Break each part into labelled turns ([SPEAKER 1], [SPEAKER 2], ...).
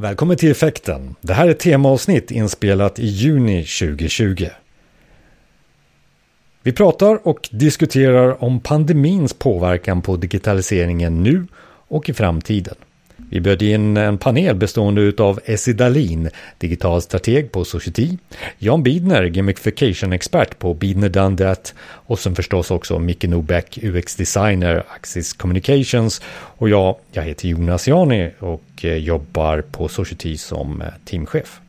[SPEAKER 1] Välkommen till Effekten. Det här är ett temaavsnitt inspelat i juni 2020. Vi pratar och diskuterar om pandemins påverkan på digitaliseringen nu och i framtiden. Vi bjöd in en panel bestående av Essie Dahlin, digital strateg på Society, Jan Bidner, gamification-expert på Bidner Done That och sen förstås också Micke Nobeck, UX-designer, Axis Communications och jag, jag heter Jonas Jani och eh, jobbar på Society som eh, teamchef.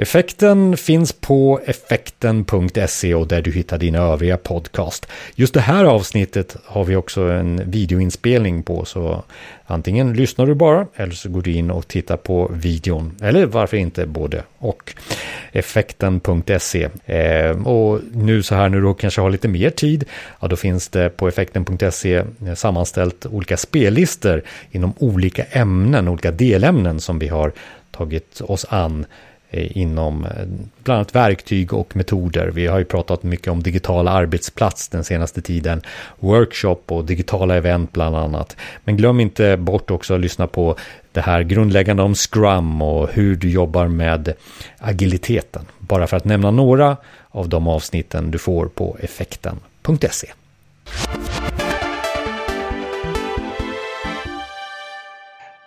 [SPEAKER 1] Effekten finns på effekten.se och där du hittar dina övriga podcast. Just det här avsnittet har vi också en videoinspelning på så antingen lyssnar du bara eller så går du in och tittar på videon. Eller varför inte både och. Effekten.se ehm, och nu så här när du kanske har lite mer tid ja då finns det på effekten.se sammanställt olika spellistor inom olika ämnen, olika delämnen som vi har tagit oss an Eh, inom eh, bland annat verktyg och metoder. Vi har ju pratat mycket om digital arbetsplats den senaste tiden, workshop och digitala event bland annat. Men glöm inte bort också att lyssna på det här grundläggande om Scrum och hur du jobbar med agiliteten. Bara för att nämna några av de avsnitten du får på effekten.se.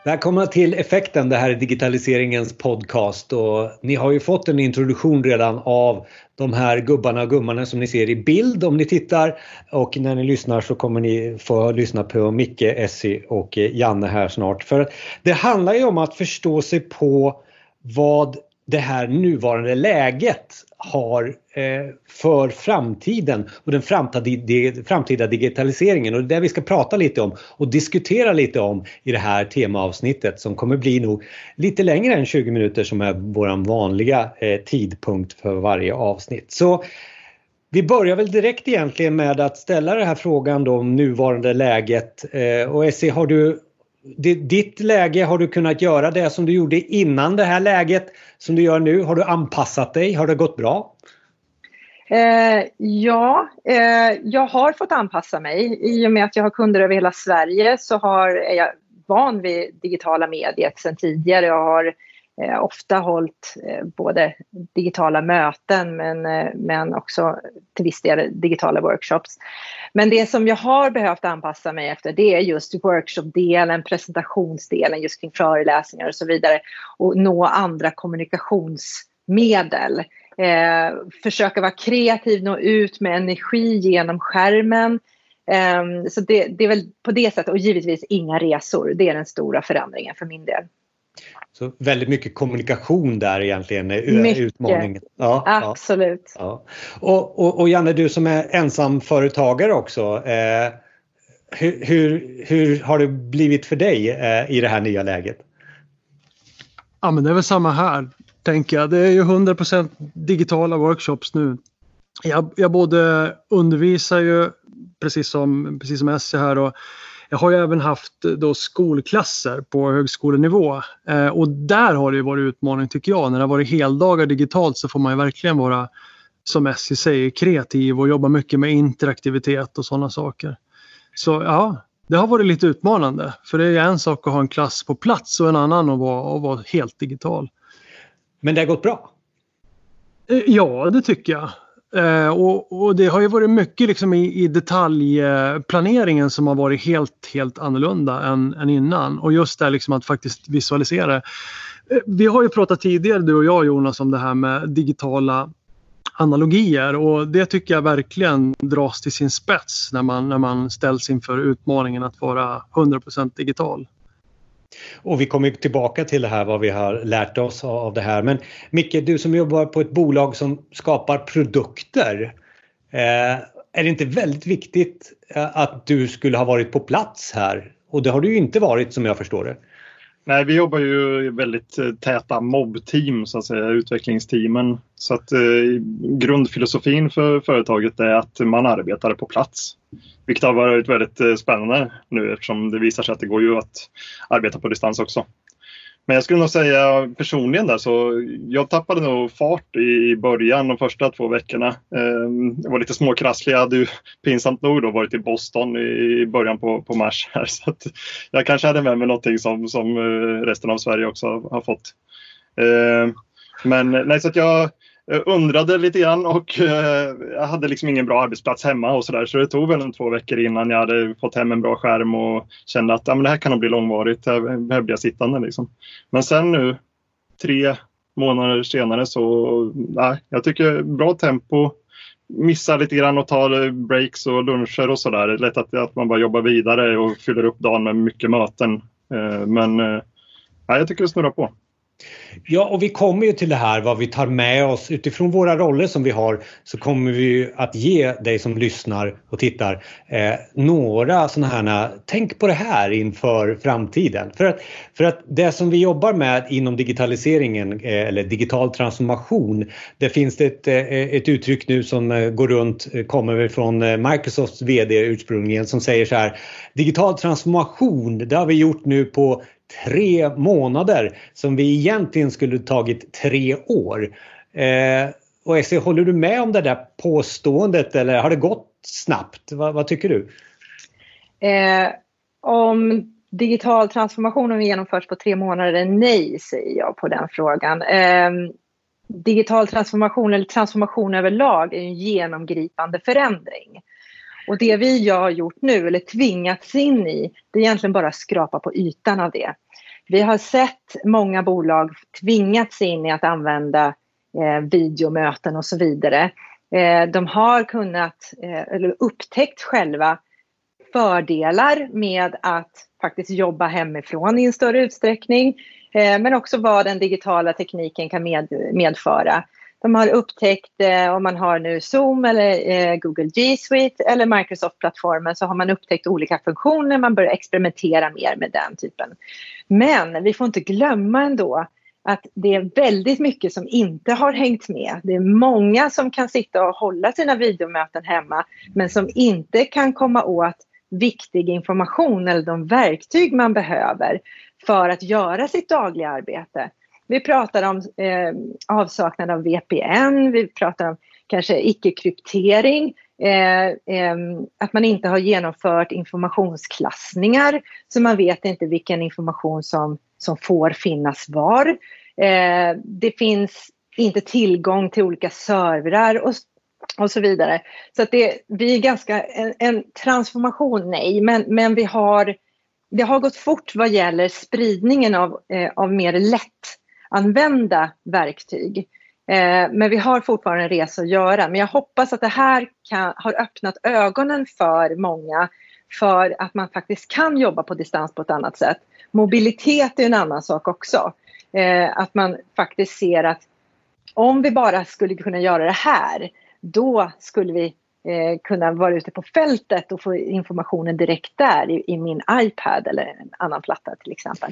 [SPEAKER 1] Välkomna till Effekten, det här är digitaliseringens podcast och ni har ju fått en introduktion redan av de här gubbarna och gummarna som ni ser i bild om ni tittar och när ni lyssnar så kommer ni få lyssna på Micke, Essie och Janne här snart. För det handlar ju om att förstå sig på vad det här nuvarande läget har eh, för framtiden och den framtida, digitaliseringen. Och det är det vi ska prata lite om och diskutera lite om i det här temaavsnittet som kommer bli nog lite längre än 20 minuter som är vår vanliga eh, tidpunkt för varje avsnitt. Så vi börjar väl direkt egentligen med att ställa den här frågan då om nuvarande läget. Eh, och Essie, har du ditt läge, har du kunnat göra det som du gjorde innan det här läget som du gör nu? Har du anpassat dig? Har det gått bra?
[SPEAKER 2] Eh, ja, eh, jag har fått anpassa mig. I och med att jag har kunder över hela Sverige så har, är jag van vid digitala medier sedan tidigare. Jag har eh, ofta hållit eh, både digitala möten men, eh, men också till viss del digitala workshops. Men det som jag har behövt anpassa mig efter det är just workshopdelen, presentationsdelen just kring föreläsningar och så vidare och nå andra kommunikationsmedel. Eh, försöka vara kreativ, nå ut med energi genom skärmen. Eh, så det, det är väl på det sättet och givetvis inga resor. Det är den stora förändringen för min del.
[SPEAKER 1] Så väldigt mycket kommunikation där egentligen är mycket. utmaningen.
[SPEAKER 2] Ja, Absolut.
[SPEAKER 1] Ja. Och, och, och, Janne, du som är ensamföretagare också. Eh, hur, hur, hur, har det blivit för dig eh, i det här nya läget?
[SPEAKER 3] Ja, men det är väl samma här, tänker jag. Det är ju 100% digitala workshops nu. Jag, jag både undervisar ju, precis som, precis som Essie här, och jag har ju även haft då skolklasser på högskolenivå eh, och där har det varit utmaning tycker jag. När det har varit heldagar digitalt så får man verkligen vara, som Essie säger, kreativ och jobba mycket med interaktivitet och sådana saker. Så ja, det har varit lite utmanande. För det är en sak att ha en klass på plats och en annan att vara, att vara helt digital.
[SPEAKER 1] Men det har gått bra?
[SPEAKER 3] Eh, ja, det tycker jag. Eh, och, och, det har ju varit mycket liksom i, i detaljplaneringen som har varit helt, helt annorlunda än, än innan. Och just det liksom att faktiskt visualisera. Eh, vi har ju pratat tidigare du och jag Jonas om det här med digitala analogier och det tycker jag verkligen dras till sin spets när man, när man ställs inför utmaningen att vara 100% digital.
[SPEAKER 1] Och vi kommer tillbaka till det här vad vi har lärt oss av det här. Men Micke, du som jobbar på ett bolag som skapar produkter. Eh, är det inte väldigt viktigt eh, att du skulle ha varit på plats här? Och det har du ju inte varit som jag förstår det.
[SPEAKER 4] Nej, vi jobbar ju i väldigt eh, täta mobbteam, så att säga, utvecklingsteamen. Så att eh, grundfilosofin för företaget är att man arbetar på plats. Vilket har varit väldigt eh, spännande nu eftersom det visar sig att det går ju att arbeta på distans också. Men jag skulle nog säga personligen där så jag tappade nog fart i början de första två veckorna. Ehm, jag var lite småkrasslig. Jag hade ju pinsamt nog då varit i Boston i början på, på mars här så att jag kanske hade med mig någonting som, som eh, resten av Sverige också har fått. Ehm, men nej, så att jag Eh, undrade lite grann och eh, jag hade liksom ingen bra arbetsplats hemma och sådär. Så det tog väl en två veckor innan jag hade fått hem en bra skärm och kände att ja, men det här kan nog bli långvarigt. Här behöver jag sittande liksom. Men sen nu tre månader senare så nej, jag tycker bra tempo. Missar lite grann och tar breaks och luncher och sådär. Det är lätt att, att man bara jobbar vidare och fyller upp dagen med mycket möten. Eh, men nej, jag tycker det snurrar på.
[SPEAKER 1] Ja, och vi kommer ju till det här vad vi tar med oss utifrån våra roller som vi har så kommer vi att ge dig som lyssnar och tittar eh, några sådana här, tänk på det här inför framtiden. För att, för att det som vi jobbar med inom digitaliseringen eh, eller digital transformation, det finns det ett, eh, ett uttryck nu som eh, går runt, eh, kommer från eh, Microsofts VD ursprungligen som säger så här, digital transformation, det har vi gjort nu på tre månader som vi egentligen skulle tagit tre år. Eh, och Essie, håller du med om det där påståendet eller har det gått snabbt? vad, vad tycker du?
[SPEAKER 2] Eh, om digital transformation har genomförts på tre månader? Nej, säger jag på den frågan. Eh, digital transformation eller transformation överlag är en genomgripande förändring. Och det vi har gjort nu, eller tvingats in i, det är egentligen bara att skrapa på ytan av det. Vi har sett många bolag tvingats in i att använda eh, videomöten och så vidare. Eh, de har kunnat, eh, eller upptäckt själva fördelar med att faktiskt jobba hemifrån i en större utsträckning. Eh, men också vad den digitala tekniken kan med, medföra. De har upptäckt, eh, om man har nu Zoom eller eh, Google G Suite eller Microsoft-plattformen så har man upptäckt olika funktioner, man börjar experimentera mer med den typen. Men vi får inte glömma ändå att det är väldigt mycket som inte har hängt med. Det är många som kan sitta och hålla sina videomöten hemma men som inte kan komma åt viktig information eller de verktyg man behöver för att göra sitt dagliga arbete. Vi pratar om eh, avsaknad av VPN, vi pratar om kanske icke-kryptering, eh, eh, att man inte har genomfört informationsklassningar så man vet inte vilken information som, som får finnas var. Eh, det finns inte tillgång till olika servrar och, och så vidare. Så att det, vi är ganska, en, en transformation nej, men, men vi har det har gått fort vad gäller spridningen av, eh, av mer lätt använda verktyg. Eh, men vi har fortfarande en resa att göra. Men jag hoppas att det här kan, har öppnat ögonen för många för att man faktiskt kan jobba på distans på ett annat sätt. Mobilitet är en annan sak också. Eh, att man faktiskt ser att om vi bara skulle kunna göra det här, då skulle vi eh, kunna vara ute på fältet och få informationen direkt där i, i, min iPad eller en annan platta till exempel.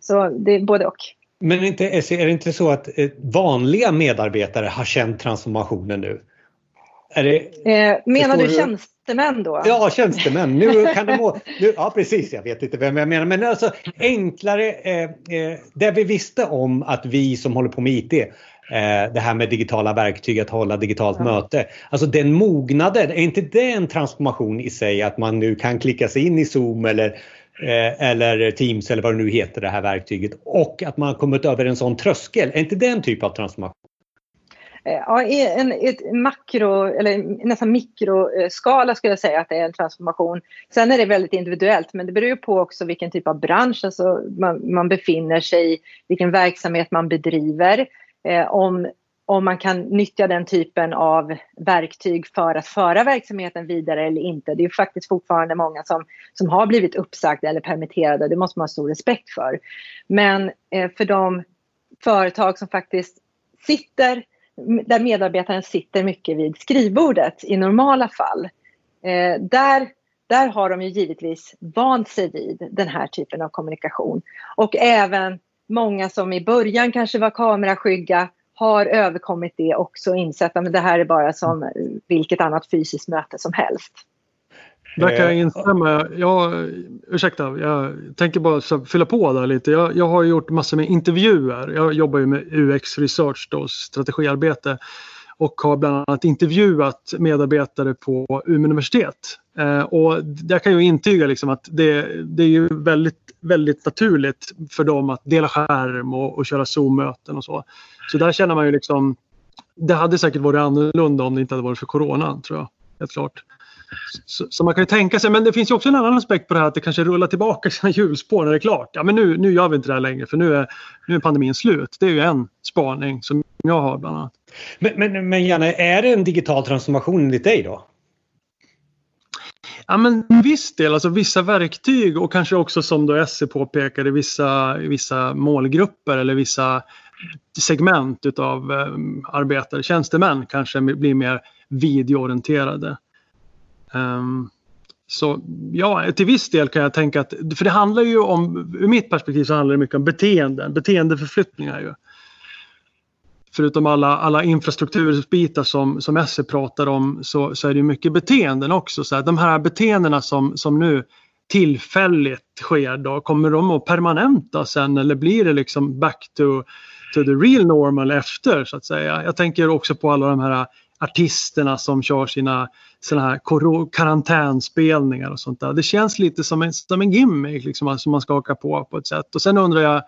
[SPEAKER 2] Så det är både och.
[SPEAKER 1] Men inte, är det inte så att eh, vanliga medarbetare har känt transformationen nu?
[SPEAKER 2] Det, eh, menar du tjänstemän då?
[SPEAKER 1] Ja, tjänstemän. Nu kan de, nu, ja, precis. Jag vet inte vem jag menar. Men alltså enklare. Eh, eh, vi visste om att vi som håller på med IT eh, det här med digitala verktyg, att hålla digitalt ja. möte. Alltså den mognaden, är inte det en transformation i sig att man nu kan klicka sig in i Zoom eller Eh, eller Teams eller vad det nu heter det här verktyget och att man har kommit över en sån tröskel. Är inte det en typ av transformation?
[SPEAKER 2] Eh, ja, i en ett makro eller nästan mikroskala skulle jag säga att det är en transformation. Sen är det väldigt individuellt men det beror på också vilken typ av bransch alltså man, man befinner sig i, vilken verksamhet man bedriver. Eh, om om man kan nyttja den typen av verktyg för att föra verksamheten vidare eller inte. Det är faktiskt fortfarande många som, som har blivit uppsagda eller permitterade. Det måste man ha stor respekt för. Men eh, för de företag som faktiskt sitter, där medarbetaren sitter mycket vid skrivbordet i normala fall. Eh, där, där har de ju givetvis vant sig vid den här typen av kommunikation. Och även många som i början kanske var kameraskygga har överkommit det också och insett att det här är bara som vilket annat fysiskt möte som helst.
[SPEAKER 3] Där kan jag instämma. Jag, ursäkta, jag tänker bara fylla på där lite. Jag, jag har gjort massor med intervjuer. Jag jobbar ju med UX research, då, strategiarbete och har bland annat intervjuat medarbetare på Umeå universitet. Eh, och jag kan ju intyga liksom att det, det är ju väldigt, väldigt naturligt för dem att dela skärm och, och köra Zoom-möten och så. Så där känner man ju liksom det hade säkert varit annorlunda om det inte hade varit för coronan tror jag. Helt klart. Så, så, man kan ju tänka sig, men det finns ju också en annan aspekt på det här att det kanske rullar tillbaka sina hjulspår när det är klart. Ja men nu, nu gör vi inte det här längre för nu är, nu är pandemin slut. Det är ju en spaning som jag har bland annat.
[SPEAKER 1] Men, men, men Janne, är det en digital transformation enligt dig då?
[SPEAKER 3] Ja men viss del, alltså vissa verktyg och kanske också som då SE påpekade vissa, vissa målgrupper eller vissa segment utav eh, arbetare, tjänstemän kanske blir mer videoorienterade. Um, så ja, till viss del kan jag tänka att, för det handlar ju om, ur mitt perspektiv så handlar det mycket om beteenden, beteendeförflyttningar ju. Förutom alla, alla infrastrukturbitar som, som SE pratar om så, så är det mycket beteenden också. Så här, de här beteendena som, som nu tillfälligt sker då, kommer de att permanenta sen eller blir det liksom back to, to the real normal efter så att säga? Jag tänker också på alla de här artisterna som kör sina såna här karantänspelningar och sånt där. Det känns lite som en, som en gimmick liksom, som man ska haka på på ett sätt. Och sen undrar jag,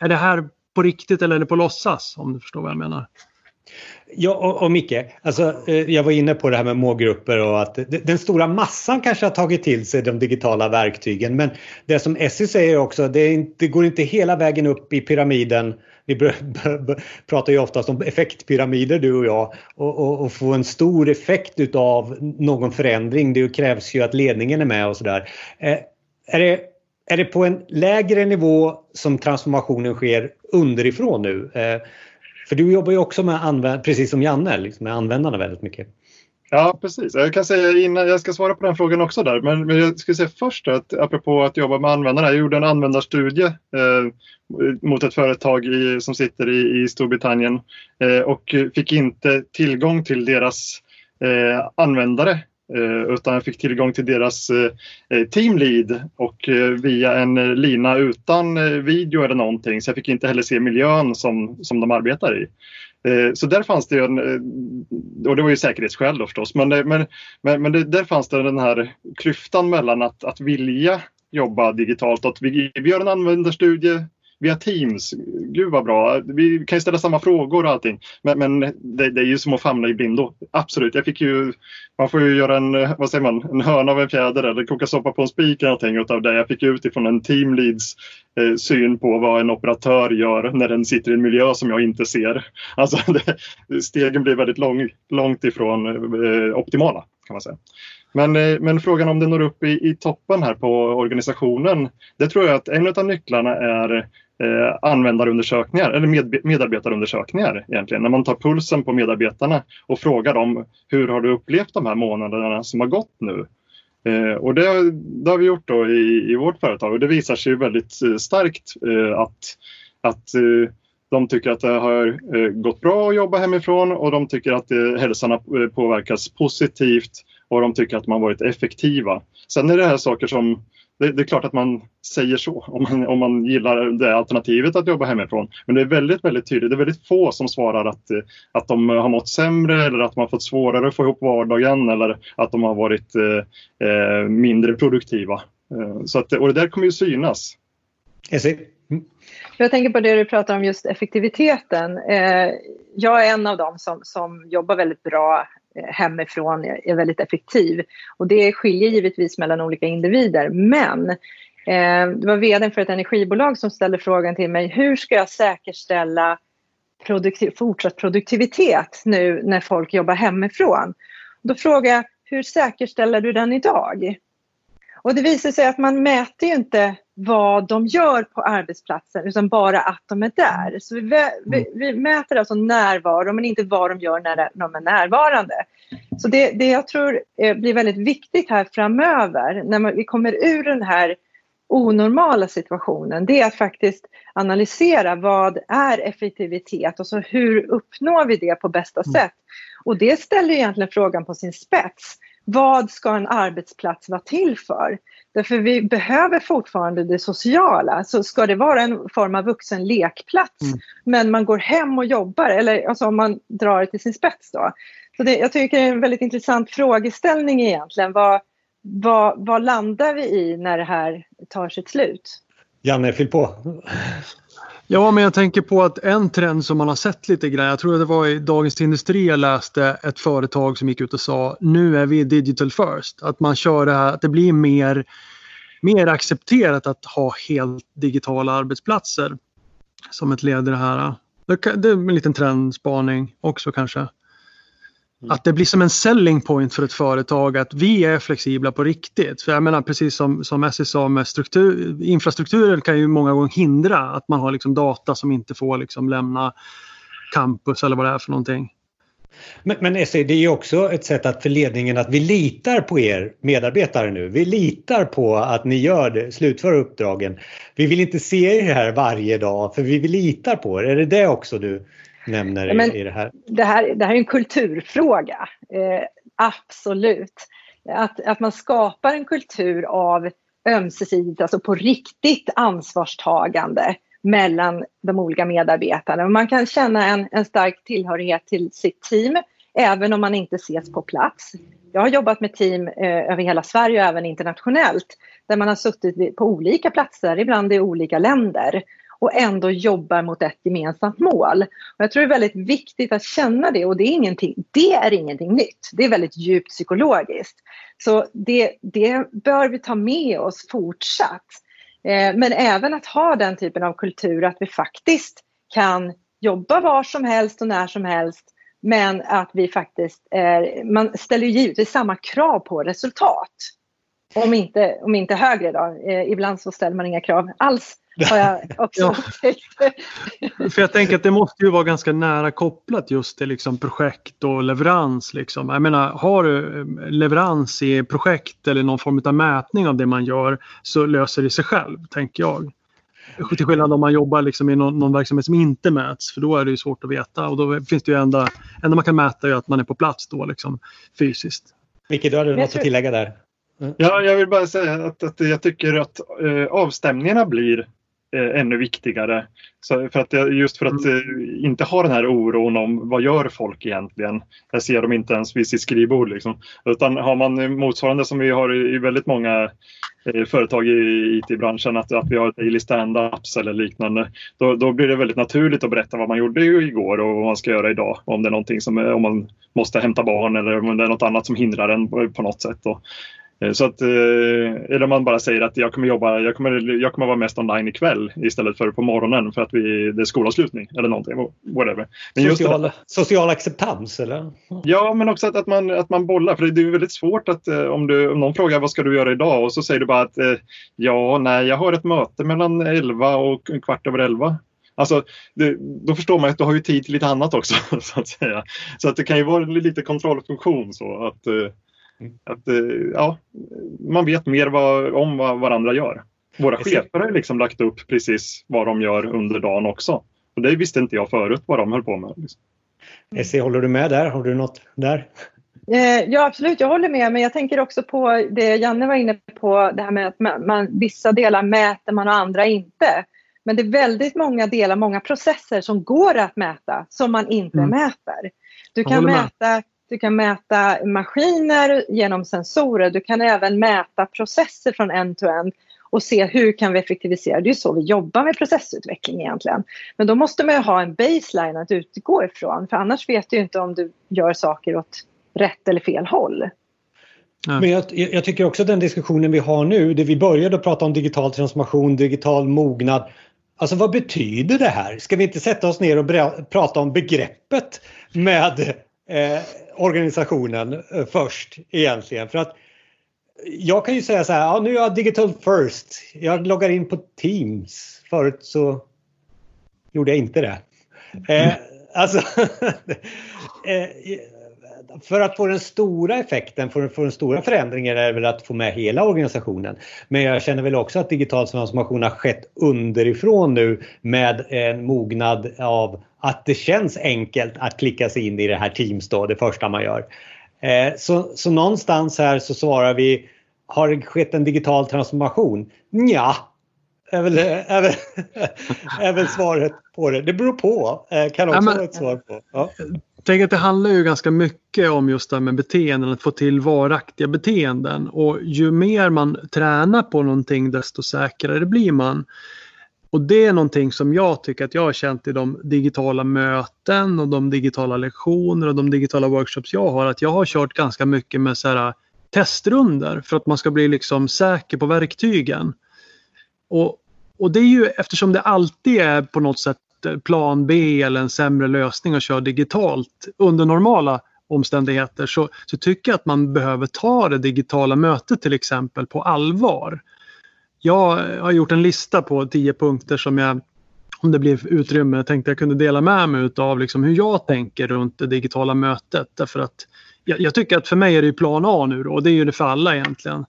[SPEAKER 3] är det här på riktigt eller är det på låtsas? Om du förstår vad jag menar.
[SPEAKER 1] Ja, och, och Micke, alltså, eh, jag var inne på det här med målgrupper och att den stora massan kanske har tagit till sig de digitala verktygen. Men det som Essie säger också, det, inte, det går inte hela vägen upp i pyramiden vi pratar ju oftast om effektpyramider du och jag och, och, och, få en stor effekt utav någon förändring. Det krävs ju att ledningen är med och sådär. Eh, är, det, är det på en lägre nivå som transformationen sker underifrån nu? Eh, för du jobbar ju också med, precis som Janne, liksom med användarna väldigt mycket.
[SPEAKER 4] Ja, precis. Jag kan säga innan jag ska svara på den frågan också där, men, men jag skulle säga först att apropå att jobba med användarna. Jag gjorde en användarstudie eh, mot ett företag i, som sitter i, i Storbritannien eh, och fick inte tillgång till deras eh, användare Eh, utan jag fick tillgång till deras eh, eh, teamlead och via en lina utan video eller någonting så jag fick inte heller se miljön som, som de arbetar i. Så där fanns det ju en, och det var ju säkerhetsskäl då förstås, men, men, men, men det, där fanns det den här klyftan mellan att, att vilja jobba digitalt. Att vi, vi gör en användarstudie, via Teams. Gud vad bra. Vi kan ju ställa samma frågor och allting. Men, men det, det, är ju som att famla i blindo. Absolut. Jag fick ju, man får ju göra en, vad säger man, en hörna av en fjäder eller koka soppa på en spik eller någonting av det. Jag fick utifrån en teamleads eh, syn på vad en operatör gör när den sitter i en miljö som jag inte ser. Alltså det, stegen blir väldigt lång, långt ifrån eh, optimala kan man säga. Men, eh, men frågan om det når upp i, i toppen här på organisationen, det tror jag att en av nycklarna är eh, användarundersökningar eller med, medarbetarundersökningar egentligen. När man tar pulsen på medarbetarna och frågar dem hur har du upplevt de här månaderna som har gått nu? Eh, och det, det, har vi gjort då i, i vårt företag och det visar sig väldigt eh, starkt eh, att, att eh, de tycker att det har eh, gått bra att jobba hemifrån och de tycker att eh, hälsan har eh, påverkats positivt och de tycker att man varit effektiva. Sen är det här saker som det, det, är klart att man säger så om man, om man gillar det alternativet att jobba hemifrån. Men det är väldigt, väldigt tydligt. Det är väldigt få som svarar att, att de har mått sämre eller att har fått svårare att få ihop vardagen eller att de har varit eh, eh mindre produktiva. Eh, så att, och det där kommer ju synas.
[SPEAKER 2] Mm. Jag tänker på det du pratar om just effektiviteten. Eh, jag är en av dem som, som jobbar väldigt bra Eh, Eh, hemifrån är väldigt effektiv. Och det skiljer givetvis mellan olika individer. Men eh, det var vd för ett energibolag som ställde frågan till mig, hur ska jag säkerställa produktiv, fortsatt produktivitet nu när folk jobbar hemifrån? Då frågade jag, hur säkerställer du den idag? Och det visar sig att man mäter ju inte vad de gör på arbetsplatsen utan bara att de är där. Så vi, vi, mm. vi mäter alltså närvaro men inte vad de gör när de är närvarande. Så det, det jag tror eh, blir väldigt viktigt här framöver när vi kommer ur den här onormala situationen det är att faktiskt analysera vad är effektivitet och så hur uppnår vi det på bästa mm. sätt. Och det ställer egentligen frågan på sin spets vad ska en arbetsplats vara till för? Därför vi behöver fortfarande det sociala. Så ska det vara en form av vuxen lekplats mm. men man går hem och jobbar, eller alltså om man drar det till sin spets då. Så det, jag tycker det är en väldigt intressant frågeställning egentligen. Vad, vad, vad landar vi i när det här tar sitt slut?
[SPEAKER 1] Janne, fyll på.
[SPEAKER 3] Ja, men jag tänker på att en trend som man har sett lite grann. Jag tror det var i Dagens Industri jag läste ett företag som gick ut och sa nu är vi digital first. Att man kör det här, att det blir mer, mer accepterat att ha helt digitala arbetsplatser. Som ett led i det här. Det är en liten trendspaning också kanske. Mm. Att det blir som en selling point för ett företag att vi är flexibla på riktigt. För jag menar precis som, som Essie sa med struktur, infrastrukturen kan ju många gånger hindra att man har liksom data som inte får liksom lämna campus eller vad det är för någonting.
[SPEAKER 1] Men, men Essie, det är ju också ett sätt att för ledningen att vi litar på er medarbetare nu. Vi litar på att ni gör det, slutför uppdragen. Vi vill inte se er här varje dag för vi litar på er. Är det det också du nämner ja, i, i det här?
[SPEAKER 2] Det här, det här är en kulturfråga. Eh, absolut. Att, att man skapar en kultur av ömsesidigt, alltså på riktigt ansvarstagande mellan de olika medarbetarna. Man kan känna en, en stark tillhörighet till sitt team även om man inte ses på plats. Jag har jobbat med team eh, över hela Sverige och även internationellt där man har suttit på olika platser, ibland i olika länder och ändå jobbar mot ett gemensamt mål. Och jag tror det är väldigt viktigt att känna det och det är ingenting, det är ingenting nytt. Det är väldigt djupt psykologiskt. Så det, det bör vi ta med oss fortsatt. Eh, men även att ha den typen av kultur att vi faktiskt kan jobba var som helst och när som helst men att vi faktiskt, är, man ställer givetvis samma krav på resultat. Om inte, om inte högre då. Eh, ibland så ställer man inga krav alls har jag också ja.
[SPEAKER 3] För jag tänker att det måste ju vara ganska nära kopplat just till liksom projekt och leverans. Liksom. Jag menar, har du eh, leverans i projekt eller någon form av mätning av det man gör så löser det sig själv, tänker jag. Till skillnad om man jobbar liksom i någon, någon, verksamhet som inte mäts för då är det ju svårt att veta och då finns det ju enda, enda man kan mäta är att man är på plats då liksom fysiskt.
[SPEAKER 1] Micke, du hade något att tillägga där?
[SPEAKER 4] Mm. Ja, jag vill bara säga att, att jag tycker att eh, avstämningarna blir eh, ännu viktigare. Så för att, just för att mm. eh, inte ha den här oron om vad gör folk egentligen? Jag ser dem inte ens vid sitt skrivbord. Liksom. Utan har man motsvarande som vi har i, i väldigt många eh, företag i IT-branschen, att, att vi har daily stand-ups eller liknande. Då, då blir det väldigt naturligt att berätta vad man gjorde igår och vad man ska göra idag. Om det är någonting som, om man måste hämta barn eller om det är något annat som hindrar en på, på något sätt. Då. Eh, så att, eh, eller man bara säger att jag kommer jobba, jag kommer, jag kommer vara mest online ikväll istället för på morgonen för att vi, det är skolavslutning eller någonting. Whatever.
[SPEAKER 1] Men social, det, social acceptans eller?
[SPEAKER 4] Ja, men också att, att, man, att man bollar. För det är väldigt svårt att eh, om, du, om någon frågar vad ska du göra idag och så säger du bara att ja, nej, jag har ett möte mellan 11 och kvart över 11. Alltså, det, då förstår man att du har ju tid till lite annat också. Så att säga. Så att det kan ju vara lite kontrollfunktion så att. Att, eh, ja, man vet mer vad, om vad varandra gör. Våra chefer har liksom lagt upp precis vad de gör under dagen också. Och det visste inte jag förut vad de höll på med. Liksom.
[SPEAKER 1] Essie, håller du med där? Har du något där?
[SPEAKER 2] Eh, ja absolut, jag håller med men jag tänker också på det Janne var inne på det här med att man, man, vissa delar mäter man och andra inte. Men det är väldigt många delar, många processer som går att mäta som man inte mm. mäter. Du kan mäta du kan mäta maskiner genom sensorer. Du kan även mäta processer från end-to-end och se hur kan vi effektivisera. Det är så vi jobbar med processutveckling egentligen. Men då måste man ha en baseline att utgå ifrån för annars vet du inte om du gör saker åt rätt eller fel håll.
[SPEAKER 1] Men jag, jag, tycker också den diskussionen vi har nu, det vi började prata om digital transformation, digital mognad. Alltså vad betyder det här? Ska vi inte sätta oss ner och prata om begreppet med eh, organisationen eh, först egentligen. För att jag kan ju säga så här, ja, nu är jag digital first. Jag loggar in på Teams. Förut så gjorde jag inte det. Eh, alltså, eh, för att få den stora effekten, för att få den stora förändringen är väl att få med hela organisationen. Men jag känner väl också att digital transformation har skett underifrån nu med en mognad av att det känns enkelt att klicka sig in i det här Teams då, det första man gör. Eh, så, så någonstans här så svarar vi har det skett en digital transformation? Ja, är väl, är, väl, är väl svaret på det. Det beror på, eh, kan också ja, men, vara ett svar på. Ja.
[SPEAKER 3] Tänk att det handlar ju ganska mycket om just det här med beteenden, att få till varaktiga beteenden. Och ju mer man tränar på någonting desto säkrare blir man. Och det är någonting som jag tycker att jag har känt i de digitala möten och de digitala lektioner och de digitala workshops jag har. Att jag har kört ganska mycket med så här äh, testrunder för att man ska bli liksom säker på verktygen. Och, och det är ju eftersom det alltid är på något sätt äh, plan B eller en sämre lösning att köra digitalt under normala omständigheter så, så tycker jag att man behöver ta det digitala mötet till exempel på allvar. Jag har gjort en lista på tio punkter som jag om det blir utrymme tänkte jag kunde dela med mig av liksom hur jag tänker runt det digitala mötet. Därför att jag, jag tycker att för mig är det plan A nu då, och det är ju det för alla egentligen.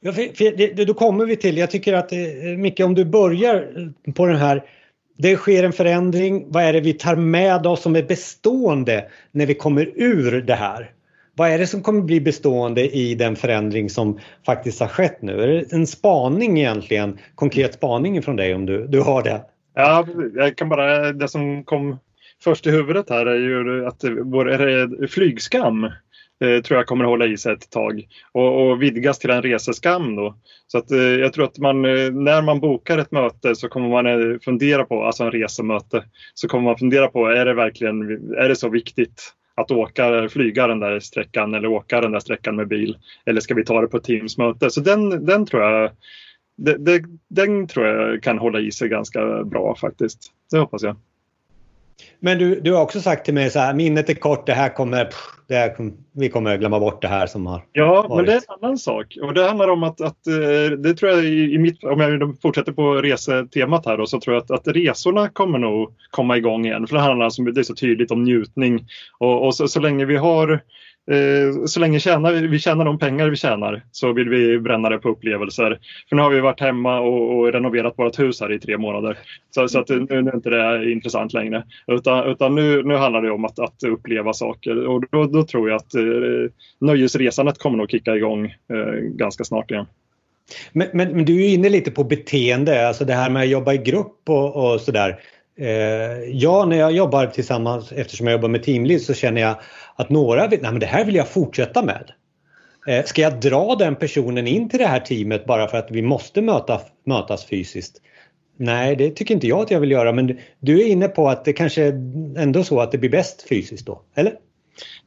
[SPEAKER 1] Ja, för, för det, då kommer vi till, jag tycker att eh, Micke om du börjar eh, på den här det sker en förändring. Vad är det vi tar med oss som är bestående när vi kommer ur det här? Vad är det som kommer bli bestående i den förändring som faktiskt har skett nu? Är det en spaning egentligen? Konkret spaning från dig om du, du har det?
[SPEAKER 4] Ja, jag kan bara, det som kom först i huvudet här är ju att vår flygskam eh, tror jag kommer hålla i sig ett tag och, och vidgas till en reseskam då. Så att, eh, jag tror att man, eh, när man bokar ett möte så kommer man eh, fundera på, alltså en resemöte, så kommer man fundera på är det verkligen är det så viktigt att åka, flyga den där sträckan eller åka den där sträckan med bil? Eller ska vi ta det på Teamsmöte? Så den, den tror jag den, den tror jag kan hålla i sig ganska bra faktiskt. Det hoppas jag.
[SPEAKER 1] Men du, du har också sagt till mig så här, minnet är kort, det här kommer, det här, vi kommer glömma bort det här som har
[SPEAKER 4] Ja, varit. men det är en annan sak. Och det handlar om att, att eh, det tror jag i, mitt, om jag fortsätter på resetemat här då, så tror jag att, att resorna kommer nog komma igång igen. För det handlar alltså, det är så tydligt om njutning. Och, och så, så länge vi har Eh, så länge tjänar, vi tjänar de pengar vi tjänar så vill vi bränna det på upplevelser. För nu har vi varit hemma och, och renoverat vårt hus här i tre månader. Så, så att nu, nu är inte det intressant längre. Utan, utan nu, nu handlar det om att, att uppleva saker och då, då tror jag att eh, nöjesresandet kommer nog kicka igång eh, ganska snart igen.
[SPEAKER 1] Men, men, men, du är inne lite på beteende, alltså det här med att jobba i grupp och, och sådär. Eh, ja, när jag jobbar tillsammans, eftersom jag jobbar med teamlead, så känner jag att några vill, nej men det här vill jag fortsätta med. Eh, ska jag dra den personen in till det här teamet bara för att vi måste möta, mötas fysiskt? Nej, det tycker inte jag att jag vill göra men du är inne på att det kanske ändå så att det blir bäst fysiskt då, eller?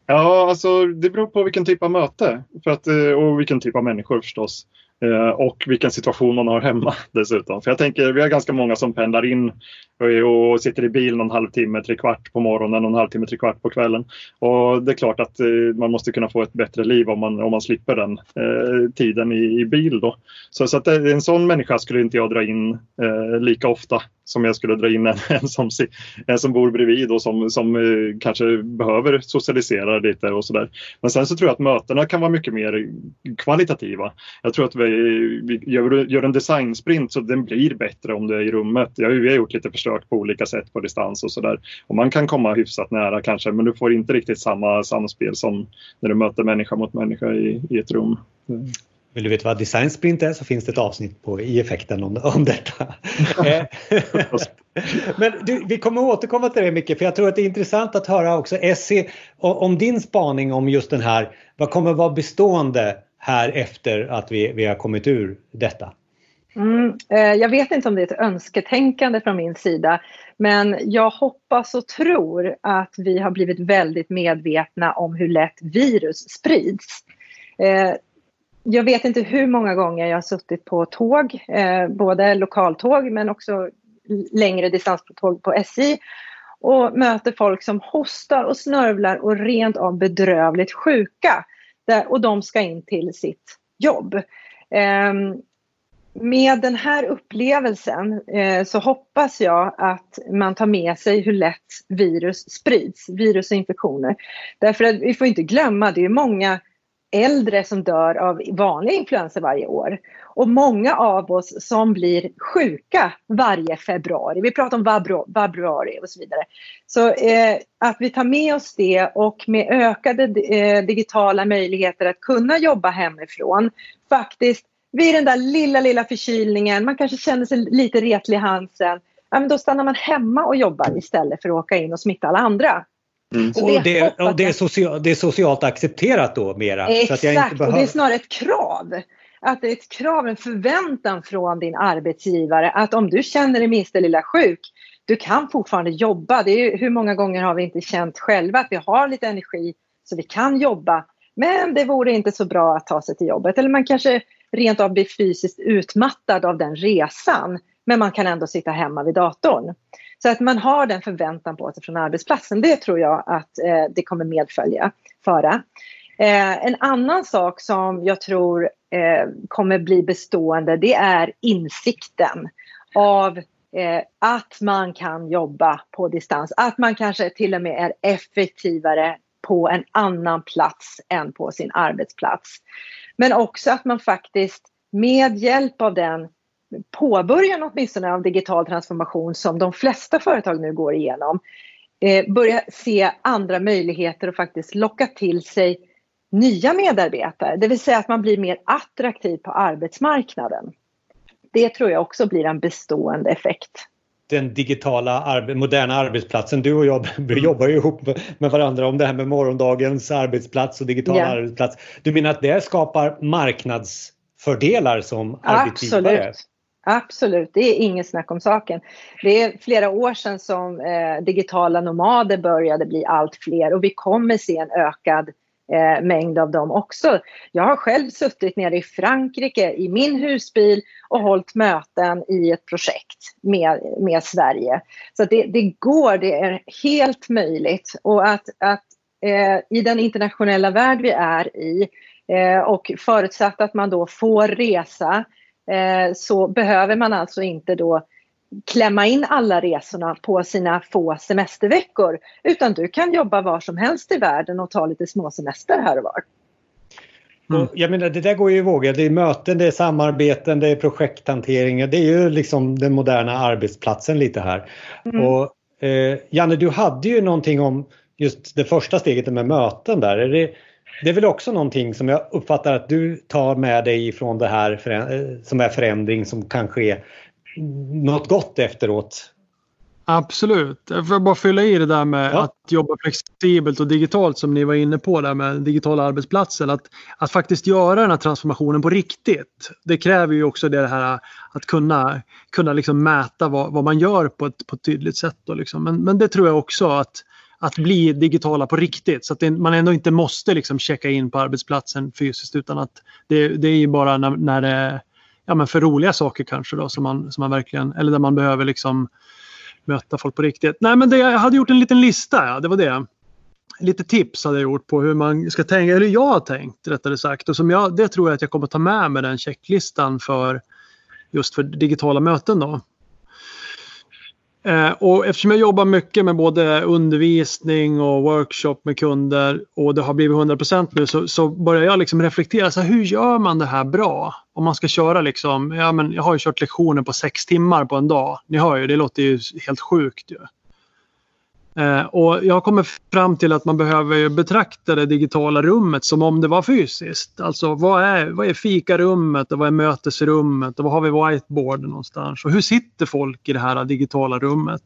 [SPEAKER 4] Ja, alltså det beror på vilken typ av möte för att, eh, och vilken typ av människor förstås. Eh, och vilken situation man har hemma dessutom. För jag tänker, vi har ganska många som pendlar in och sitter i bil någon halvtimme, tre kvart på morgonen och en halvtimme, tre kvart på kvällen. Och det är klart att eh, man måste kunna få ett bättre liv om man, om man slipper den eh, tiden i, i, bil. Då. Så, så att eh, en sån människa skulle inte jag dra in eh, lika ofta som jag skulle dra in en, en, som, en som bor bredvid och som, som eh, kanske behöver socialisera lite och sådär. Men sen så tror jag att mötena kan vara mycket mer kvalitativa. Jag tror att vi gör, gör en designsprint så den blir bättre om du är i rummet. Ja, vi har gjort lite försök på olika sätt på distans och sådär. Och man kan komma hyfsat nära kanske men du får inte riktigt samma samspel som när du möter människa mot människa i, i ett rum. Mm.
[SPEAKER 1] Vill du veta vad design sprint är så finns det ett avsnitt på i effekten om, om detta. Eh, men du, vi kommer återkomma till det mycket för jag tror att det är intressant att höra också Essie om din spaning om just den här, vad kommer vara bestående här efter att vi, vi har kommit ur detta?
[SPEAKER 2] Mm, eh, jag vet inte om det är ett önsketänkande från min sida men jag hoppas och tror att vi har blivit väldigt medvetna om hur lätt virus sprids. Eh, jag vet inte hur många gånger jag har suttit på tåg, eh, både lokaltåg men också längre distanståg på SJ och möter folk som hostar och snörvlar och rent av bedrövligt sjuka där, och de ska in till sitt jobb. Ehm, med den här upplevelsen eh, så hoppas jag att man tar med sig hur lätt virus sprids, virus och infektioner. Därför att vi får inte glömma, det är många äldre som dör av vanliga influenser varje år. Och många av oss som blir sjuka varje februari. Vi pratar om vabruari och så vidare. Så eh, att vi tar med oss det och med ökade eh, digitala möjligheter att kunna jobba hemifrån faktiskt vid den där lilla, lilla förkylningen, man kanske känner sig lite retlig i halsen, ja, men då stannar man hemma och jobbar istället för att åka in och smitta alla andra.
[SPEAKER 1] Mm. Och, det, och det, är social, det, är socialt accepterat då mera?
[SPEAKER 2] Exakt, så att jag inte behöver... och det är snarare ett krav. Att det är ett krav, en förväntan från din arbetsgivare att om du känner dig minsta lilla sjuk, du kan fortfarande jobba. Det är, hur många gånger har vi inte känt själva att vi har lite energi så vi kan jobba. Men det vore inte så bra att ta sig till jobbet. Eller man kanske rent av blir fysiskt utmattad av den resan. Men man kan ändå sitta hemma vid datorn. Så att man har den förväntan på sig från arbetsplatsen, det tror jag att eh, det kommer medfölja föra. Eh, en annan sak som jag tror eh, kommer bli bestående det är insikten av eh, att man kan jobba på distans. Att man kanske till och med är effektivare på en annan plats än på sin arbetsplats. Men också att man faktiskt med hjälp av den påbörjan åtminstone av digital transformation som de flesta företag nu går igenom eh, börja se andra möjligheter och faktiskt locka till sig nya medarbetare. Det vill säga att man blir mer attraktiv på arbetsmarknaden. Det tror jag också blir en bestående effekt
[SPEAKER 1] den digitala, moderna arbetsplatsen. Du och jag jobbar ju ihop med varandra om det här med morgondagens arbetsplats och digital yeah. arbetsplats. Du menar att det skapar marknadsfördelar som arbetsgivare?
[SPEAKER 2] Absolut. Absolut, det är inget snack om saken. Det är flera år sedan som eh, digitala nomader började bli allt fler och vi kommer se en ökad eh, mängd av dem också. Jag har själv suttit nere i Frankrike i min husbil och hållit möten i ett projekt med, med Sverige. Så det, det går, det är helt möjligt. Och att, att eh, i den internationella värld vi är i eh, och förutsatt att man då får resa så behöver man alltså inte då klämma in alla resorna på sina få semesterveckor. Utan du kan jobba var som helst i världen och ta lite småsemester här och var.
[SPEAKER 1] Mm. Jag menar, det där går ju i vågor. Det är möten, det är samarbeten, det är projekthantering. Det är ju liksom den moderna arbetsplatsen lite här. Mm. Och, eh, Janne, du hade ju någonting om just det första steget med möten där. Är det, det är väl också någonting som jag uppfattar att du tar med dig från det här eh, som är förändring som kan ske något gott efteråt.
[SPEAKER 3] Absolut. Jag får bara fylla i det där med ja. att jobba flexibelt och digitalt som ni var inne på där med digitala arbetsplatser. Att, att faktiskt göra den här transformationen på riktigt. Det kräver ju också det här att kunna, kunna liksom mäta vad, vad man gör på ett, på ett tydligt sätt. Liksom. men, men det tror jag också att, att bli digitala på riktigt. Så att det, man ändå inte måste liksom checka in på arbetsplatsen fysiskt utan att det, det är ju bara när, när det ja, men för roliga saker kanske då som man, som man verkligen, eller där man behöver liksom möta folk på riktigt. Nej men det, jag hade gjort en liten lista, ja, det var det. Lite tips hade jag gjort på hur man ska tänka, eller jag har tänkt rättare sagt. Och som jag, det tror jag att jag kommer ta med mig den checklistan för just för digitala möten då. Eh, och eftersom jag jobbar mycket med både undervisning och workshop med kunder och det har blivit 100% nu så, så börjar jag liksom reflektera. Så här, hur gör man det här bra? Om man ska köra liksom, ja, men jag har ju kört lektioner på sex timmar på en dag. Ni hör ju, det låter ju helt sjukt. Ju. Eh, och jag kommer fram till att man behöver betrakta det digitala rummet som om det var fysiskt. Alltså vad är, vad är fikarummet och vad är mötesrummet och vad har vi whiteboard någonstans och hur sitter folk i det här digitala rummet?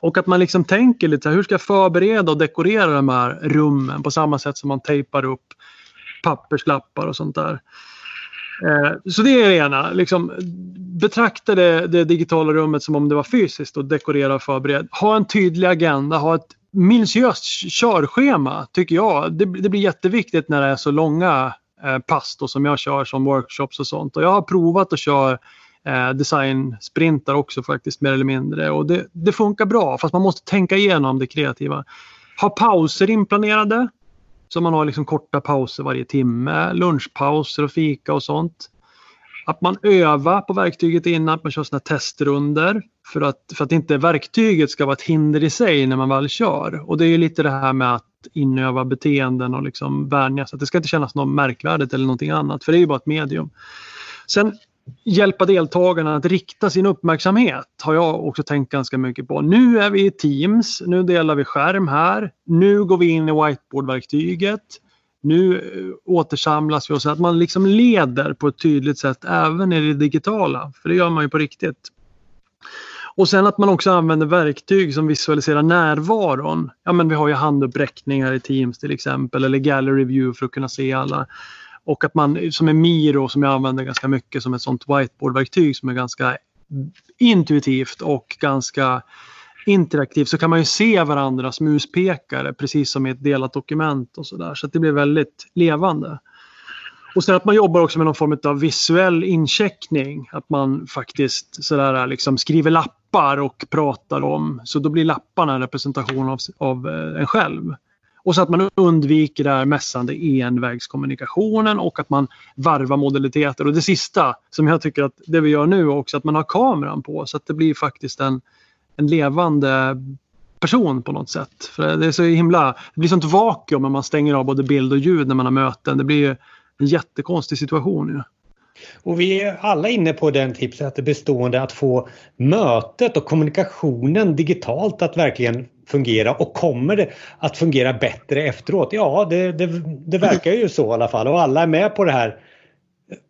[SPEAKER 3] Och att man liksom tänker lite hur ska jag förbereda och dekorera de här rummen på samma sätt som man tejpar upp papperslappar och sånt där. Eh, så det är det ena. Liksom, betrakta det, det, digitala rummet som om det var fysiskt och dekorera och förbered. Ha en tydlig agenda, ha ett minutiöst körschema tycker jag. Det, det, blir jätteviktigt när det är så långa eh, pass då, som jag kör som workshops och sånt. Och jag har provat att köra eh, design-sprintar också faktiskt mer eller mindre och det, det funkar bra fast man måste tänka igenom det kreativa. Ha pauser inplanerade. Så man har liksom korta pauser varje timme, lunchpauser och fika och sånt. Att man övar på verktyget innan, att man kör såna testrunder för att, för att inte verktyget ska vara ett hinder i sig när man väl kör. Och det är lite det här med att inöva beteenden och liksom vänja sig. Det ska inte kännas något märkvärdigt eller någonting annat för det är ju bara ett medium. Sen hjälpa deltagarna att rikta sin uppmärksamhet har jag också tänkt ganska mycket på. Nu är vi i Teams, nu delar vi skärm här. Nu går vi in i whiteboardverktyget. Nu eh, återsamlas vi och så att man liksom leder på ett tydligt sätt även i det digitala. För det gör man ju på riktigt. Och sen att man också använder verktyg som visualiserar närvaron. Ja men vi har ju handuppräckningar i Teams till exempel eller gallery view för att kunna se alla. Och att man som är Miro som jag använder ganska mycket som ett sånt whiteboardverktyg som är ganska intuitivt och ganska interaktivt så kan man ju se varandras muspekare precis som i ett delat dokument och sådär. Så att det blir väldigt levande. Och sen att man jobbar också med någon form av visuell incheckning. Att man faktiskt sådär liksom skriver lappar och pratar om. Så då blir lapparna en representation av, av eh, en själv. Och så att man undviker det här mässande envägskommunikationen och att man varvar modaliteter. Och det sista som jag tycker att det vi gör nu också att man har kameran på så att det blir faktiskt en, en levande person på något sätt. För det är så himla, det blir sånt vakuum när man stänger av både bild och ljud när man har möten. Det blir en jättekonstig situation. Ju.
[SPEAKER 1] Och vi är alla inne på den tipset att det bestående att få mötet och kommunikationen digitalt att verkligen fungera och kommer det att fungera bättre efteråt? Ja, det, det, det verkar ju så i alla fall och alla är med på det här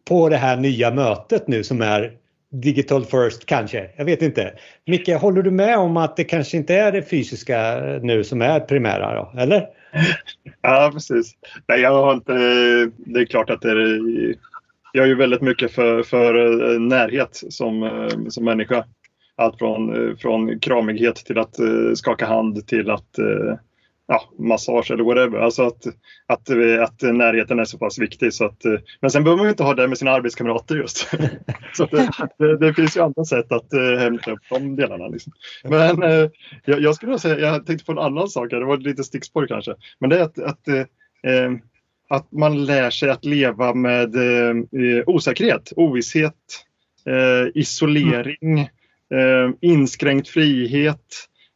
[SPEAKER 1] på det här nya mötet nu som är Digital first kanske, jag vet inte. Micke, håller du med om att det kanske inte är det fysiska nu som är primära då, eller?
[SPEAKER 4] Ja, precis. Nej, jag har inte, det är klart att det är, jag är ju väldigt mycket för, för eh, närhet som, eh, som människa. Allt från, eh, från kramighet till att skaka hand till att ja, massage eller whatever. Alltså att, att, att närheten är så pass viktig. Så att, men sen behöver man ju inte ha det med sina arbetskamrater just. så det, det, det, finns ju andra sätt att hämta upp de delarna. Liksom. Men jag, jag skulle säga, jag tänkte på en annan sak, det var lite stickspår kanske. Men det är att, att eh, att man lär sig att leva med eh, osäkerhet, ovisshet, eh, isolering, eh, inskränkt frihet,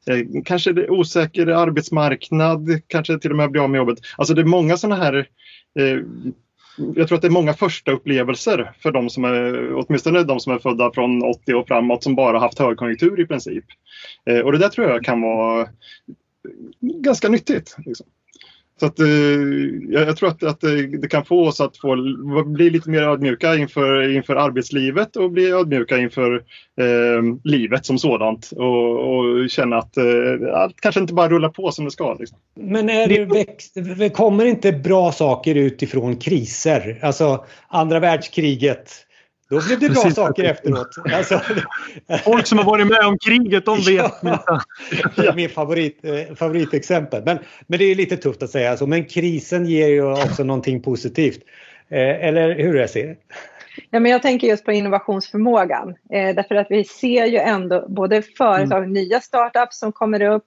[SPEAKER 4] eh, kanske osäker arbetsmarknad, kanske till och med bli av med jobbet. Alltså det är många sådana här eh, jag tror att det är många första upplevelser för de som är, åtminstone de som är födda från 80 och framåt som bara haft högkonjunktur i princip. Eh, och det där tror jag kan vara ganska nyttigt. Liksom. Så att, eh, jag, tror att, att det kan få oss att få, bli lite mer ödmjuka inför, inför arbetslivet och bli ödmjuka inför eh, livet som sådant och, och känna att eh, kanske inte bara rullar på som det ska. Liksom.
[SPEAKER 1] Men är det växt, kommer inte bra saker utifrån kriser? Alltså andra världskriget då blev det bra Precis. saker efteråt. Alltså,
[SPEAKER 3] Folk som har varit med om kriget, de vet.
[SPEAKER 1] Ja, ja, min favorit, eh, favoritexempel. Men, men det är lite tufft att säga så. Men krisen ger ju också någonting positivt. Eh, eller hur är det?
[SPEAKER 2] Ja, men jag tänker just på innovationsförmågan. Eh, därför att vi ser ju ändå både företag, mm. nya startups som kommer upp,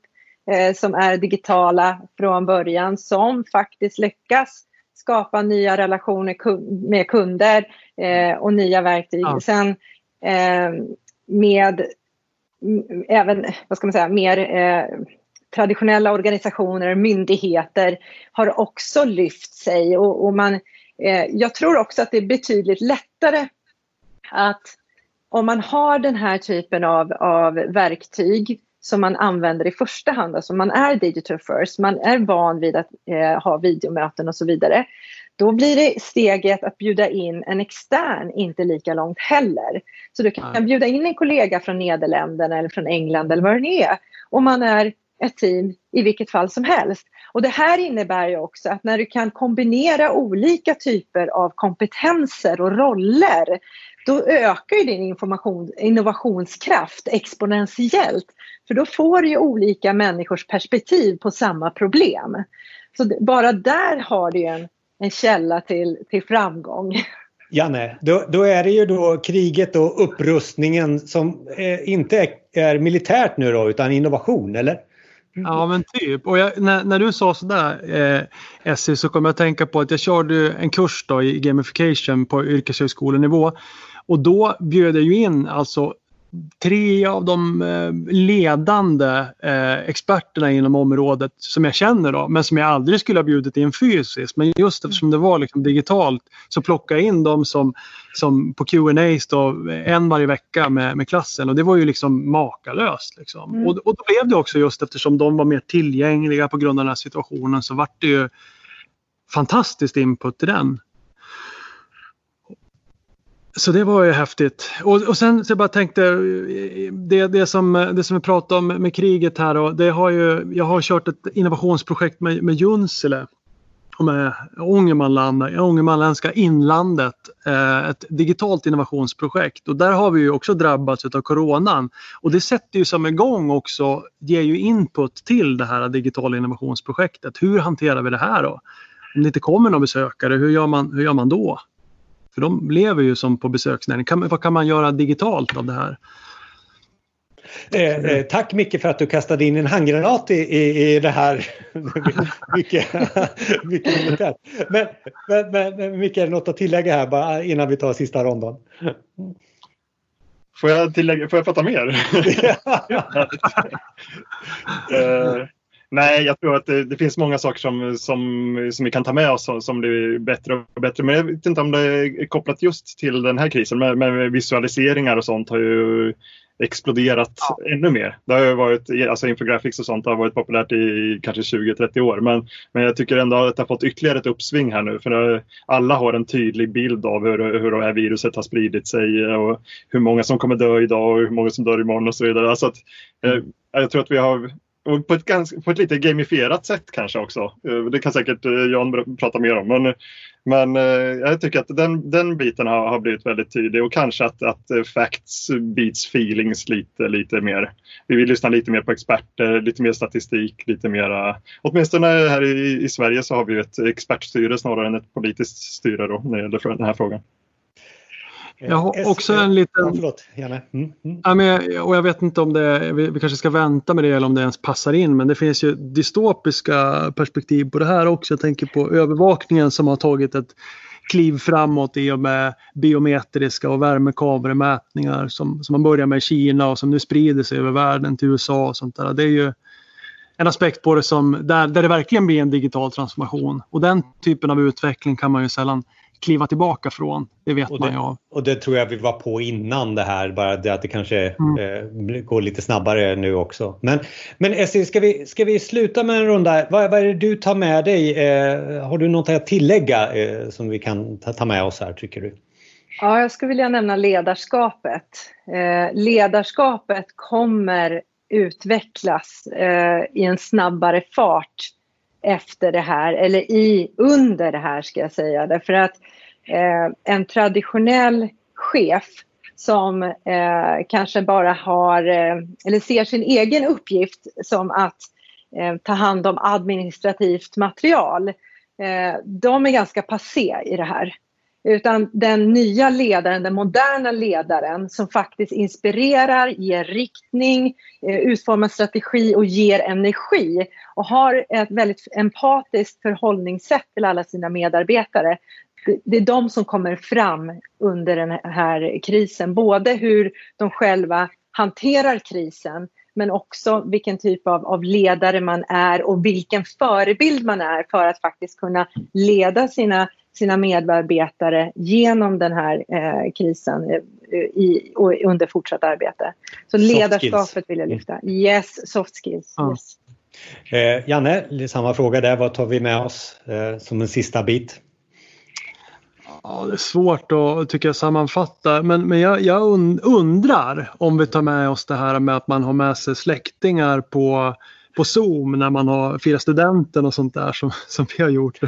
[SPEAKER 2] eh, som är digitala från början, som faktiskt lyckas skapa nya relationer med kunder eh, och nya verktyg. Ja. Sen eh, med även, vad ska man säga, mer eh, traditionella organisationer, myndigheter har också lyft sig och, och man, jag tror också att det är betydligt lättare att om man har den här typen av, av verktyg som man använder i första hand. Alltså man är digital first, man är van vid att eh, ha videomöten och så vidare. Då blir det steget att bjuda in en extern inte lika långt heller. Så du kan Nej. bjuda in en kollega från Nederländerna eller från England eller vad det är. Och man är ett team i vilket fall som helst. Och det här innebär ju också att när du kan kombinera olika typer av kompetenser och roller då ökar ju din information, innovationskraft exponentiellt. För då får du ju olika människors perspektiv på samma problem. Så bara där har du en, en källa till, till framgång.
[SPEAKER 1] Janne, då, då, är det ju då kriget och upprustningen som eh, inte är, militärt nu då utan innovation, eller?
[SPEAKER 3] Ja men typ. Och jag, när, när, du sa sådär eh, Essie så kom jag att tänka på att jag körde en kurs då i gamification på yrkeshögskolenivå. Och då bjöd jag ju in alltså tre av de eh, ledande eh, experterna inom området som jag känner då, men som jag aldrig skulle ha bjudit in fysiskt. Men just eftersom det var liksom digitalt så plockade jag in dem som, som på Q&As då, en varje vecka med, med klassen och det var ju liksom makalöst. Liksom. Mm. Och, och då blev det också just eftersom de var mer tillgängliga på grund av den här situationen så vart det ju fantastiskt input i den. Så det var ju häftigt. Och, och sen så jag bara tänkte, eh, det, det, som, eh, det som vi pratade om med kriget här och det har ju, jag har kört ett innovationsprojekt med, med Junsele och med Ångermanland, Ångermanländska inlandet. Eh, ett digitalt innovationsprojekt och där har vi ju också drabbats av coronan. Och det sätter ju som igång också, ger ju input till det här digitala innovationsprojektet. Hur hanterar vi det här då? Om det inte kommer några besökare, hur gör man, hur gör man då? För de lever ju som på besöksnäring. Kan, vad kan man göra digitalt av det här?
[SPEAKER 1] Eh, eh, tack Micke för att du kastade in en handgranat i, i, i det här. mycket, mycket men, men, men Micke, något att tillägga här bara innan vi tar sista ronden?
[SPEAKER 4] Får jag, tillägga, får jag prata mer? uh, Nej, jag tror att det, det, finns många saker som, som, som vi kan ta med oss som, som blir bättre och bättre. Men jag vet inte om det är kopplat just till den här krisen. Men, men visualiseringar och sånt har ju exploderat ja. ännu mer. Det har ju varit, alltså infographics och sånt har varit populärt i kanske 20-30 år. Men, men jag tycker ändå att det har fått ytterligare ett uppsving här nu. För alla har en tydlig bild av hur, hur det här viruset har spridit sig och hur många som kommer dö idag och hur många som dör imorgon och så vidare. Alltså att, eh, jag tror att vi har och på ett, ganska, på ett lite gamifierat sätt kanske också. Eh, det kan säkert eh, Jan prata mer om. Men, men eh, jag tycker att den, den biten har, har blivit väldigt tydlig och kanske att, att facts beats feelings lite, lite mer. Vi vill lyssna lite mer på experter, lite mer statistik, lite mera... Åtminstone här i, i Sverige så har vi ett expertstyre snarare än ett politiskt styre då, när det gäller den här frågan.
[SPEAKER 3] Jag har också en liten... Ja, förlåt, Janne. Mm, mm. Ja, men, och jag vet inte om det, vi, vi, kanske ska vänta med det eller om det ens passar in. Men det finns ju dystopiska perspektiv på det här också. Jag tänker på övervakningen som har tagit ett kliv framåt i och med biometriska och värmekamermätningar som, som man börjar med i Kina och som nu sprider sig över världen till USA och sånt där. Det är ju en aspekt på det som där, där det verkligen blir en digital transformation. Och den typen av utveckling kan man ju sällan kliva tillbaka från. Det vet
[SPEAKER 1] det,
[SPEAKER 3] man ju.
[SPEAKER 1] Och det tror jag vi var på innan det här, bara det att det kanske mm. eh, går lite snabbare nu också. Men, men Essie, ska vi, ska vi sluta med en runda? Vad, vad är det du tar med dig? Eh, har du något att tillägga eh, som vi kan ta, ta med oss här tycker du?
[SPEAKER 2] Ja, jag skulle vilja nämna ledarskapet. Eh, ledarskapet kommer utvecklas eh, i en snabbare fart efter det här, eller i, under det här ska jag säga. Därför att eh, en traditionell chef som eh, kanske bara har, eh, eller ser sin egen uppgift som att eh, ta hand om administrativt material. Eh, de är ganska passé i det här. Utan den nya ledaren, den moderna ledaren som faktiskt inspirerar, ger riktning, eh, utformar strategi och ger energi och har ett väldigt empatiskt förhållningssätt till alla sina medarbetare. Det är de som kommer fram under den här krisen. Både hur de själva hanterar krisen men också vilken typ av, av ledare man är och vilken förebild man är för att faktiskt kunna leda sina sina medarbetare genom den här eh, krisen eh, i, och under fortsatt arbete. Så ledarskapet vill jag lyfta. Yes, soft skills. Ja. Yes.
[SPEAKER 1] Eh, Janne, samma fråga där. Vad tar vi med oss eh, som en sista bit?
[SPEAKER 3] Ja, det är svårt att tycker jag, sammanfatta men, men jag, jag undrar om vi tar med oss det här med att man har med sig släktingar på på Zoom när man har firat studenten och sånt där som, som vi har gjort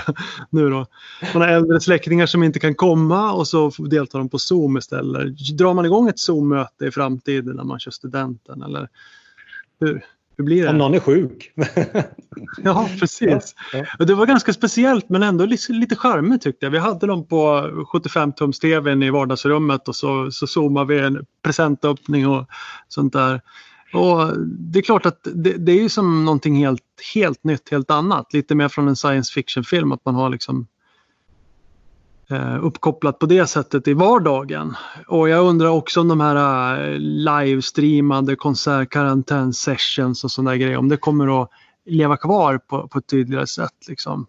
[SPEAKER 3] nu då. Man har äldre släktingar som inte kan komma och så deltar de på Zoom istället. Drar man igång ett Zoom-möte i framtiden när man kör studenten eller hur? Hur blir det?
[SPEAKER 1] Om någon är sjuk.
[SPEAKER 3] ja, precis. Ja. Det var ganska speciellt men ändå lite, charmigt tyckte jag. Vi hade dem på 75-tums tvn i vardagsrummet och så, så zoomade vi en presentöppning och sånt där. Och det är klart att det, det, är ju som någonting helt, helt nytt, helt annat. Lite mer från en science fiction-film att man har liksom eh, uppkopplat på det sättet i vardagen. Och jag undrar också om de här eh, livestreamade konsertkarantän-sessions och sådana grejer, om det kommer att leva kvar på, på ett tydligare sätt. Liksom.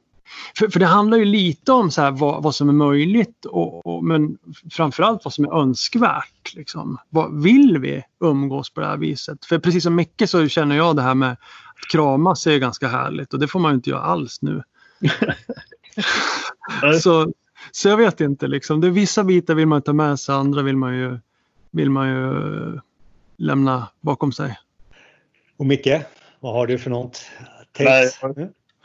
[SPEAKER 3] För, för det handlar ju lite om så här vad, vad som är möjligt och, och, men framförallt vad som är önskvärt. Liksom. Vad, vill vi umgås på det här viset? För precis som Micke så känner jag det här med att kramas är ganska härligt och det får man ju inte göra alls nu. så, så jag vet inte liksom. Det är vissa bitar vill man ta med sig, andra vill man ju, vill man ju lämna bakom sig.
[SPEAKER 1] Och Micke, vad har du för något?
[SPEAKER 4] Nej,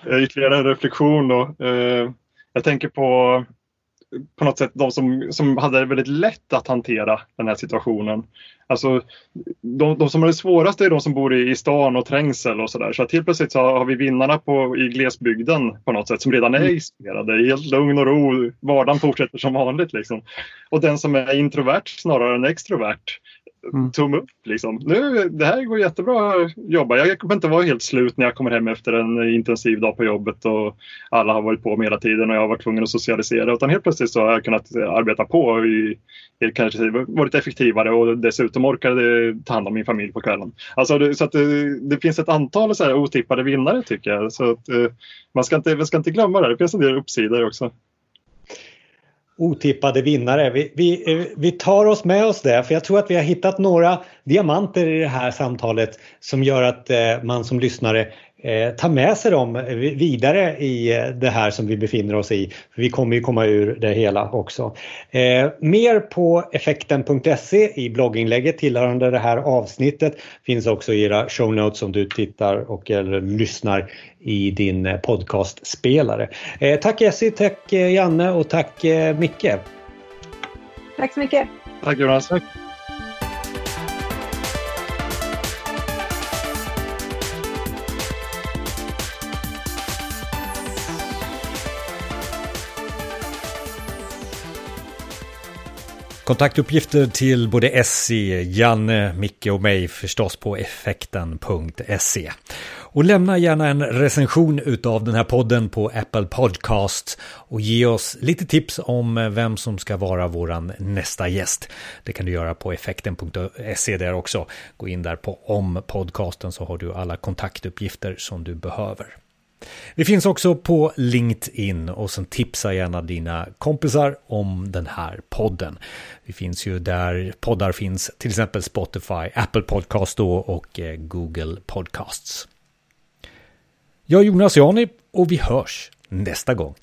[SPEAKER 4] ytterligare en reflektion då. Eh, jag tänker på på något sätt de som, som hade det väldigt lätt att hantera den här situationen. Alltså, de, de som har det svårast är de som bor i, i stan och trängsel och sådär. Så att helt plötsligt så har vi vinnarna på, i glesbygden på något sätt som redan är mm. isolerade. Helt lugn och ro. Vardagen fortsätter som vanligt. Liksom. Och den som är introvert snarare än extrovert mm. tumme upp. Liksom. Nu, det här går jättebra att jobba. Jag kommer inte vara helt slut när jag kommer hem efter en intensiv dag på jobbet och alla har varit på mig hela tiden och jag har varit tvungen att socialisera. Utan helt plötsligt så har jag kunnat arbeta på i, kanske varit effektivare och dessutom orkade ta hand om min familj på kvällen. Alltså det, så att det, det, finns ett antal så här otippade vinnare tycker jag. Så att, eh, man, ska inte, man ska inte glömma det. Det finns en del uppsidor också
[SPEAKER 1] otippade vinnare. Vi, vi, vi tar oss med oss det för jag tror att vi har hittat några diamanter i det här samtalet som gör att eh, man som lyssnare eh, tar med sig dem vidare i eh, det här som vi befinner oss i. För vi kommer ju komma ur det hela också. Eh, mer på effekten.se i blogginlägget tillhörande det här avsnittet finns också i era show notes om du tittar och eller lyssnar i din eh, podcastspelare. Eh, tack Essie, tack eh, Janne och tack Micke.
[SPEAKER 2] Tack så mycket.
[SPEAKER 4] Tack Jonas. Tack.
[SPEAKER 1] Kontaktuppgifter till både Essie, Janne, Micke och mig förstås på effekten.se. Och lämna gärna en recension utav den här podden på Apple Podcast och ge oss lite tips om vem som ska vara våran nästa gäst. Det kan du göra på effekten.se där också. Gå in där på om podcasten så har du alla kontaktuppgifter som du behöver. Vi finns också på LinkedIn och sen tipsa gärna dina kompisar om den här podden. Vi finns ju där poddar finns, till exempel Spotify, Apple Podcast då och eh, Google Podcasts. Jag är Jonas Jani och vi hörs nästa gång.